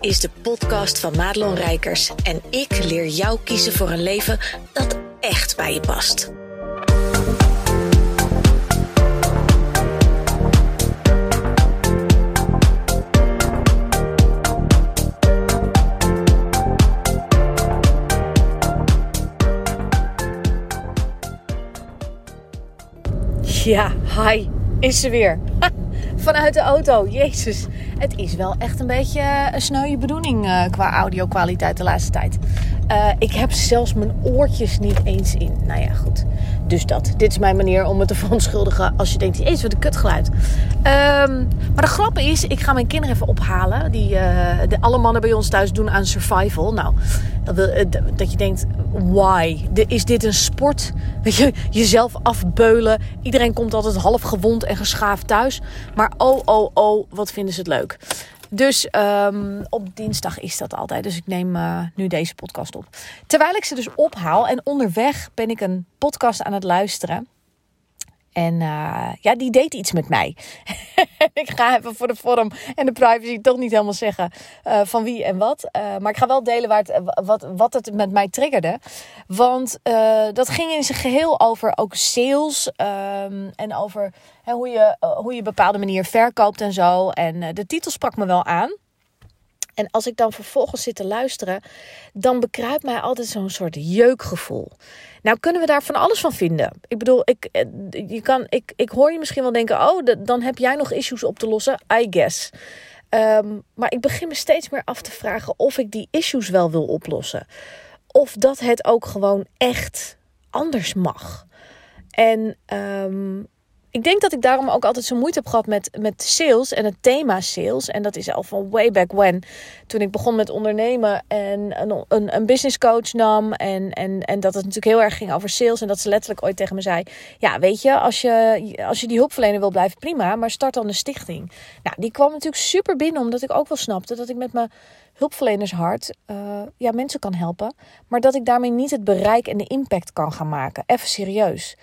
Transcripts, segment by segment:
is de podcast van Madelon Rijkers en ik leer jou kiezen voor een leven dat echt bij je past. Ja, hi, is ze weer. Vanuit de auto, jezus. Het is wel echt een beetje een sneuwe bedoeling uh, qua audio-kwaliteit de laatste tijd. Uh, ik heb zelfs mijn oortjes niet eens in. Nou ja, goed. Dus dat. Dit is mijn manier om me te verontschuldigen als je denkt, eens wat een kutgeluid. Um, maar de grap is, ik ga mijn kinderen even ophalen. Die, uh, de, alle mannen bij ons thuis doen aan survival. Nou, dat, wil, dat je denkt, why? Is dit een sport? Weet je, jezelf afbeulen. Iedereen komt altijd half gewond en geschaafd thuis. Maar oh, oh, oh, wat vinden ze het leuk. Dus um, op dinsdag is dat altijd. Dus ik neem uh, nu deze podcast op. Terwijl ik ze dus ophaal en onderweg ben ik een podcast aan het luisteren. En uh, ja, die deed iets met mij. ik ga even voor de vorm en de privacy toch niet helemaal zeggen uh, van wie en wat. Uh, maar ik ga wel delen waar het, wat, wat het met mij triggerde. Want dat ging in zijn geheel over ook sales. Um, en over hè, hoe, je, hoe je bepaalde manier verkoopt en zo. En de titel sprak me wel aan. En als ik dan vervolgens zit te luisteren, dan bekruipt mij altijd zo'n soort jeukgevoel. Nou kunnen we daar van alles van vinden. Ik bedoel, ik, eh, je kan, ik, ik hoor je misschien wel denken: oh, dan heb jij nog issues op te lossen. I guess. Um, maar ik begin me steeds meer af te vragen of ik die issues wel wil oplossen. Of dat het ook gewoon echt anders mag. En um, ik denk dat ik daarom ook altijd zo moeite heb gehad met, met sales en het thema sales. En dat is al van way back when. Toen ik begon met ondernemen en een, een, business coach nam. En, en, en dat het natuurlijk heel erg ging over sales. En dat ze letterlijk ooit tegen me zei: Ja, weet je, als je, als je die hulpverlener wil blijven, prima. Maar start dan een stichting. Nou, die kwam natuurlijk super binnen, omdat ik ook wel snapte dat ik met mijn hulpverlenershart uh, ja, mensen kan helpen. Maar dat ik daarmee niet het bereik en de impact kan gaan maken. Even serieus.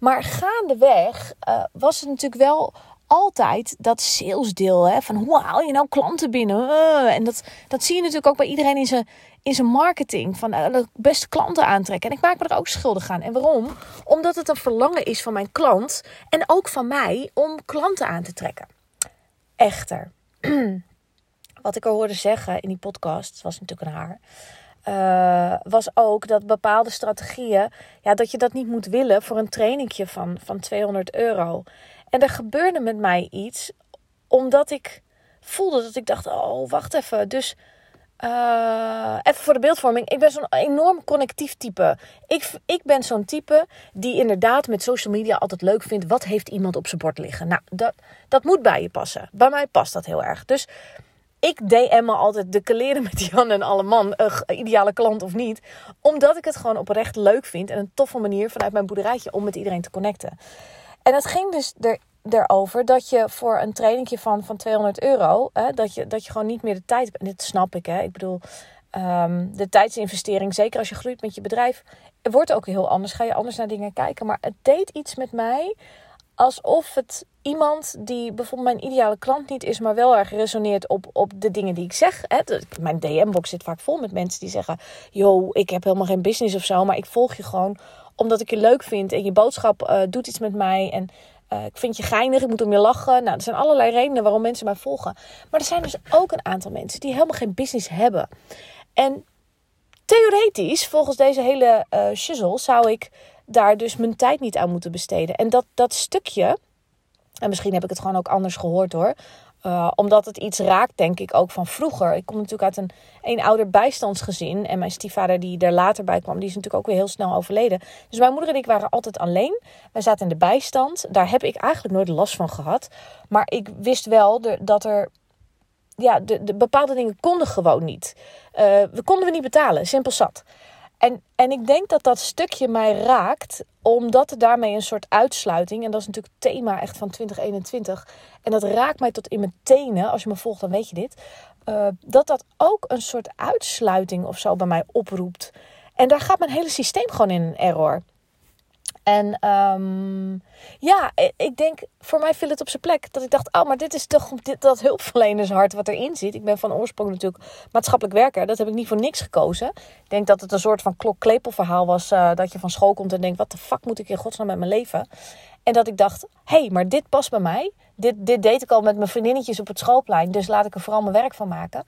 Maar gaandeweg uh, was het natuurlijk wel altijd dat salesdeel. Hè, van hoe haal je nou klanten binnen? Uh, en dat, dat zie je natuurlijk ook bij iedereen in zijn, in zijn marketing. Van uh, beste klanten aantrekken. En ik maak me er ook schuldig aan. En waarom? Omdat het een verlangen is van mijn klant. En ook van mij om klanten aan te trekken. Echter. wat ik al hoorde zeggen in die podcast. was natuurlijk een haar uh, was ook dat bepaalde strategieën, ja, dat je dat niet moet willen voor een trainingje van, van 200 euro. En er gebeurde met mij iets, omdat ik voelde dat ik dacht, oh, wacht even. Dus uh, even voor de beeldvorming. Ik ben zo'n enorm connectief type. Ik, ik ben zo'n type die inderdaad met social media altijd leuk vindt. Wat heeft iemand op zijn bord liggen? Nou, dat, dat moet bij je passen. Bij mij past dat heel erg. Dus ik DM me altijd de kaleren met Jan en alle man, uh, ideale klant of niet. Omdat ik het gewoon oprecht leuk vind en een toffe manier vanuit mijn boerderijtje om met iedereen te connecten. En het ging dus er, erover dat je voor een trainingje van, van 200 euro, hè, dat, je, dat je gewoon niet meer de tijd hebt. En dit snap ik, hè. Ik bedoel, um, de tijdsinvestering, zeker als je groeit met je bedrijf, wordt ook heel anders. Ga je anders naar dingen kijken. Maar het deed iets met mij alsof het iemand die bijvoorbeeld mijn ideale klant niet is, maar wel erg resoneert op, op de dingen die ik zeg. Hè. Mijn DM-box zit vaak vol met mensen die zeggen: Yo, ik heb helemaal geen business of zo, maar ik volg je gewoon omdat ik je leuk vind en je boodschap uh, doet iets met mij. En uh, ik vind je geinig, ik moet om je lachen. Nou, er zijn allerlei redenen waarom mensen mij volgen. Maar er zijn dus ook een aantal mensen die helemaal geen business hebben. En theoretisch, volgens deze hele uh, shizzle, zou ik daar dus mijn tijd niet aan moeten besteden. En dat, dat stukje, en misschien heb ik het gewoon ook anders gehoord hoor. Uh, omdat het iets raakt, denk ik, ook van vroeger. Ik kom natuurlijk uit een eenouder bijstandsgezin. En mijn stiefvader, die er later bij kwam, die is natuurlijk ook weer heel snel overleden. Dus mijn moeder en ik waren altijd alleen. Wij zaten in de bijstand. Daar heb ik eigenlijk nooit last van gehad. Maar ik wist wel dat er. Ja, de, de bepaalde dingen konden gewoon niet. Uh, we konden we niet betalen, simpel zat. En, en ik denk dat dat stukje mij raakt, omdat er daarmee een soort uitsluiting, en dat is natuurlijk het thema echt van 2021, en dat raakt mij tot in mijn tenen, als je me volgt dan weet je dit, uh, dat dat ook een soort uitsluiting of zo bij mij oproept. En daar gaat mijn hele systeem gewoon in een error. En ehm, ja, ik denk, voor mij viel het op zijn plek. Dat ik dacht, oh, maar dit is toch dit, dat hulpverlenershart wat erin zit. Ik ben van oorsprong natuurlijk maatschappelijk werker. Dat heb ik niet voor niks gekozen. Ik denk dat het een soort van klok verhaal was. Uh, dat je van school komt en denkt, wat de fuck moet ik in godsnaam met mijn leven? En dat ik dacht, hé, hey, maar dit past bij mij. Dit, dit deed ik al met mijn vriendinnetjes op het schoolplein. Dus laat ik er vooral mijn werk van maken.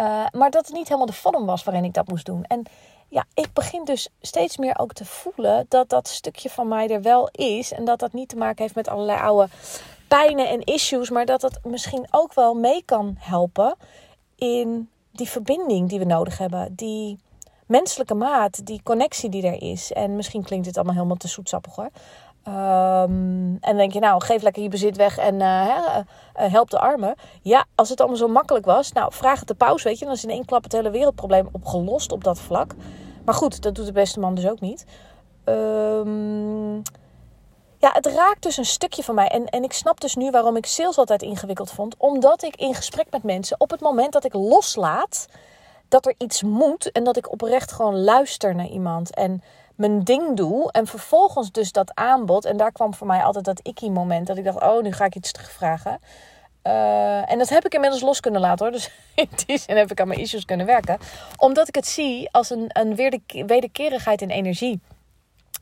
Uh, maar dat het niet helemaal de vorm was waarin ik dat moest doen. En ja, ik begin dus steeds meer ook te voelen dat dat stukje van mij er wel is. En dat dat niet te maken heeft met allerlei oude pijnen en issues. Maar dat dat misschien ook wel mee kan helpen in die verbinding die we nodig hebben. Die menselijke maat, die connectie die er is. En misschien klinkt dit allemaal helemaal te zoetsappig hoor. Um, en denk je, nou, geef lekker je bezit weg en uh, uh, help de armen. Ja, als het allemaal zo makkelijk was, nou, vraag het de paus, weet je. Dan is in één klap het hele wereldprobleem opgelost op dat vlak. Maar goed, dat doet de beste man dus ook niet. Um, ja, het raakt dus een stukje van mij. En, en ik snap dus nu waarom ik sales altijd ingewikkeld vond. Omdat ik in gesprek met mensen, op het moment dat ik loslaat dat er iets moet en dat ik oprecht gewoon luister naar iemand en mijn ding doe en vervolgens dus dat aanbod en daar kwam voor mij altijd dat ikkie moment dat ik dacht oh nu ga ik iets terugvragen uh, en dat heb ik inmiddels los kunnen laten hoor. Dus in die zin heb ik aan mijn issues kunnen werken. Omdat ik het zie als een, een wederkerigheid in energie.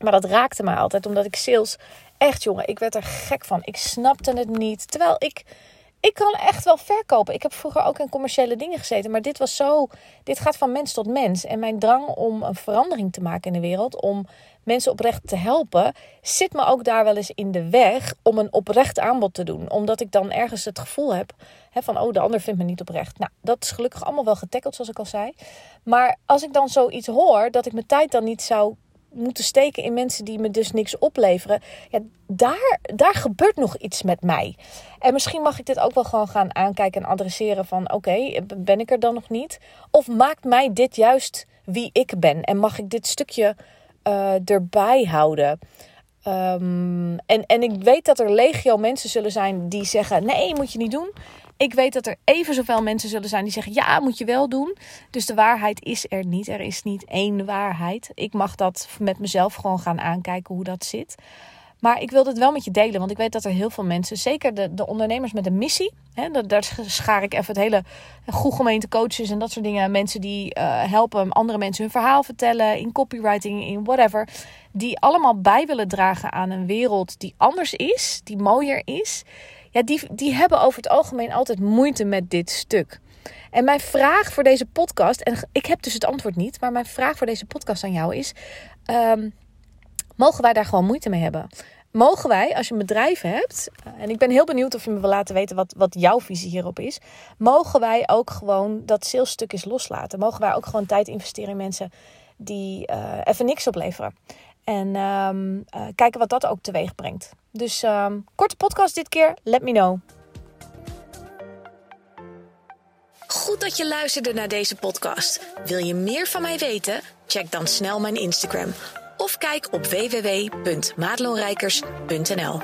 Maar dat raakte me altijd. Omdat ik sales... Echt jongen, ik werd er gek van. Ik snapte het niet. Terwijl ik ik kan echt wel verkopen. Ik heb vroeger ook in commerciële dingen gezeten. Maar dit was zo. Dit gaat van mens tot mens. En mijn drang om een verandering te maken in de wereld. Om mensen oprecht te helpen. Zit me ook daar wel eens in de weg. Om een oprecht aanbod te doen. Omdat ik dan ergens het gevoel heb. Hè, van oh, de ander vindt me niet oprecht. Nou, dat is gelukkig allemaal wel getackeld, zoals ik al zei. Maar als ik dan zoiets hoor. Dat ik mijn tijd dan niet zou moeten steken in mensen die me dus niks opleveren. Ja, daar, daar gebeurt nog iets met mij. En misschien mag ik dit ook wel gewoon gaan aankijken en adresseren van oké, ben ik er dan nog niet? Of maakt mij dit juist wie ik ben? En mag ik dit stukje uh, erbij houden? Um, en, en ik weet dat er legio mensen zullen zijn die zeggen: nee, moet je niet doen. Ik weet dat er even zoveel mensen zullen zijn die zeggen: ja, moet je wel doen. Dus de waarheid is er niet. Er is niet één waarheid. Ik mag dat met mezelf gewoon gaan aankijken hoe dat zit. Maar ik wil het wel met je delen, want ik weet dat er heel veel mensen, zeker de, de ondernemers met een missie, hè, daar schaar ik even het hele goed gemeente coaches en dat soort dingen, mensen die uh, helpen andere mensen hun verhaal vertellen, in copywriting, in whatever, die allemaal bij willen dragen aan een wereld die anders is, die mooier is ja, die, die hebben over het algemeen altijd moeite met dit stuk. En mijn vraag voor deze podcast, en ik heb dus het antwoord niet, maar mijn vraag voor deze podcast aan jou is: um, mogen wij daar gewoon moeite mee hebben? Mogen wij, als je een bedrijf hebt, eh, en ik ben heel benieuwd of je me wil laten weten wat, wat jouw visie hierop is, mogen wij ook gewoon dat salesstuk is loslaten? Mogen wij ook gewoon tijd investeren in mensen die uh, even niks opleveren? En um, uh, kijken wat dat ook teweeg brengt. Dus um, korte podcast dit keer. Let me know. Goed dat je luisterde naar deze podcast. Wil je meer van mij weten? Check dan snel mijn Instagram of kijk op www.madelonrijkers.nl.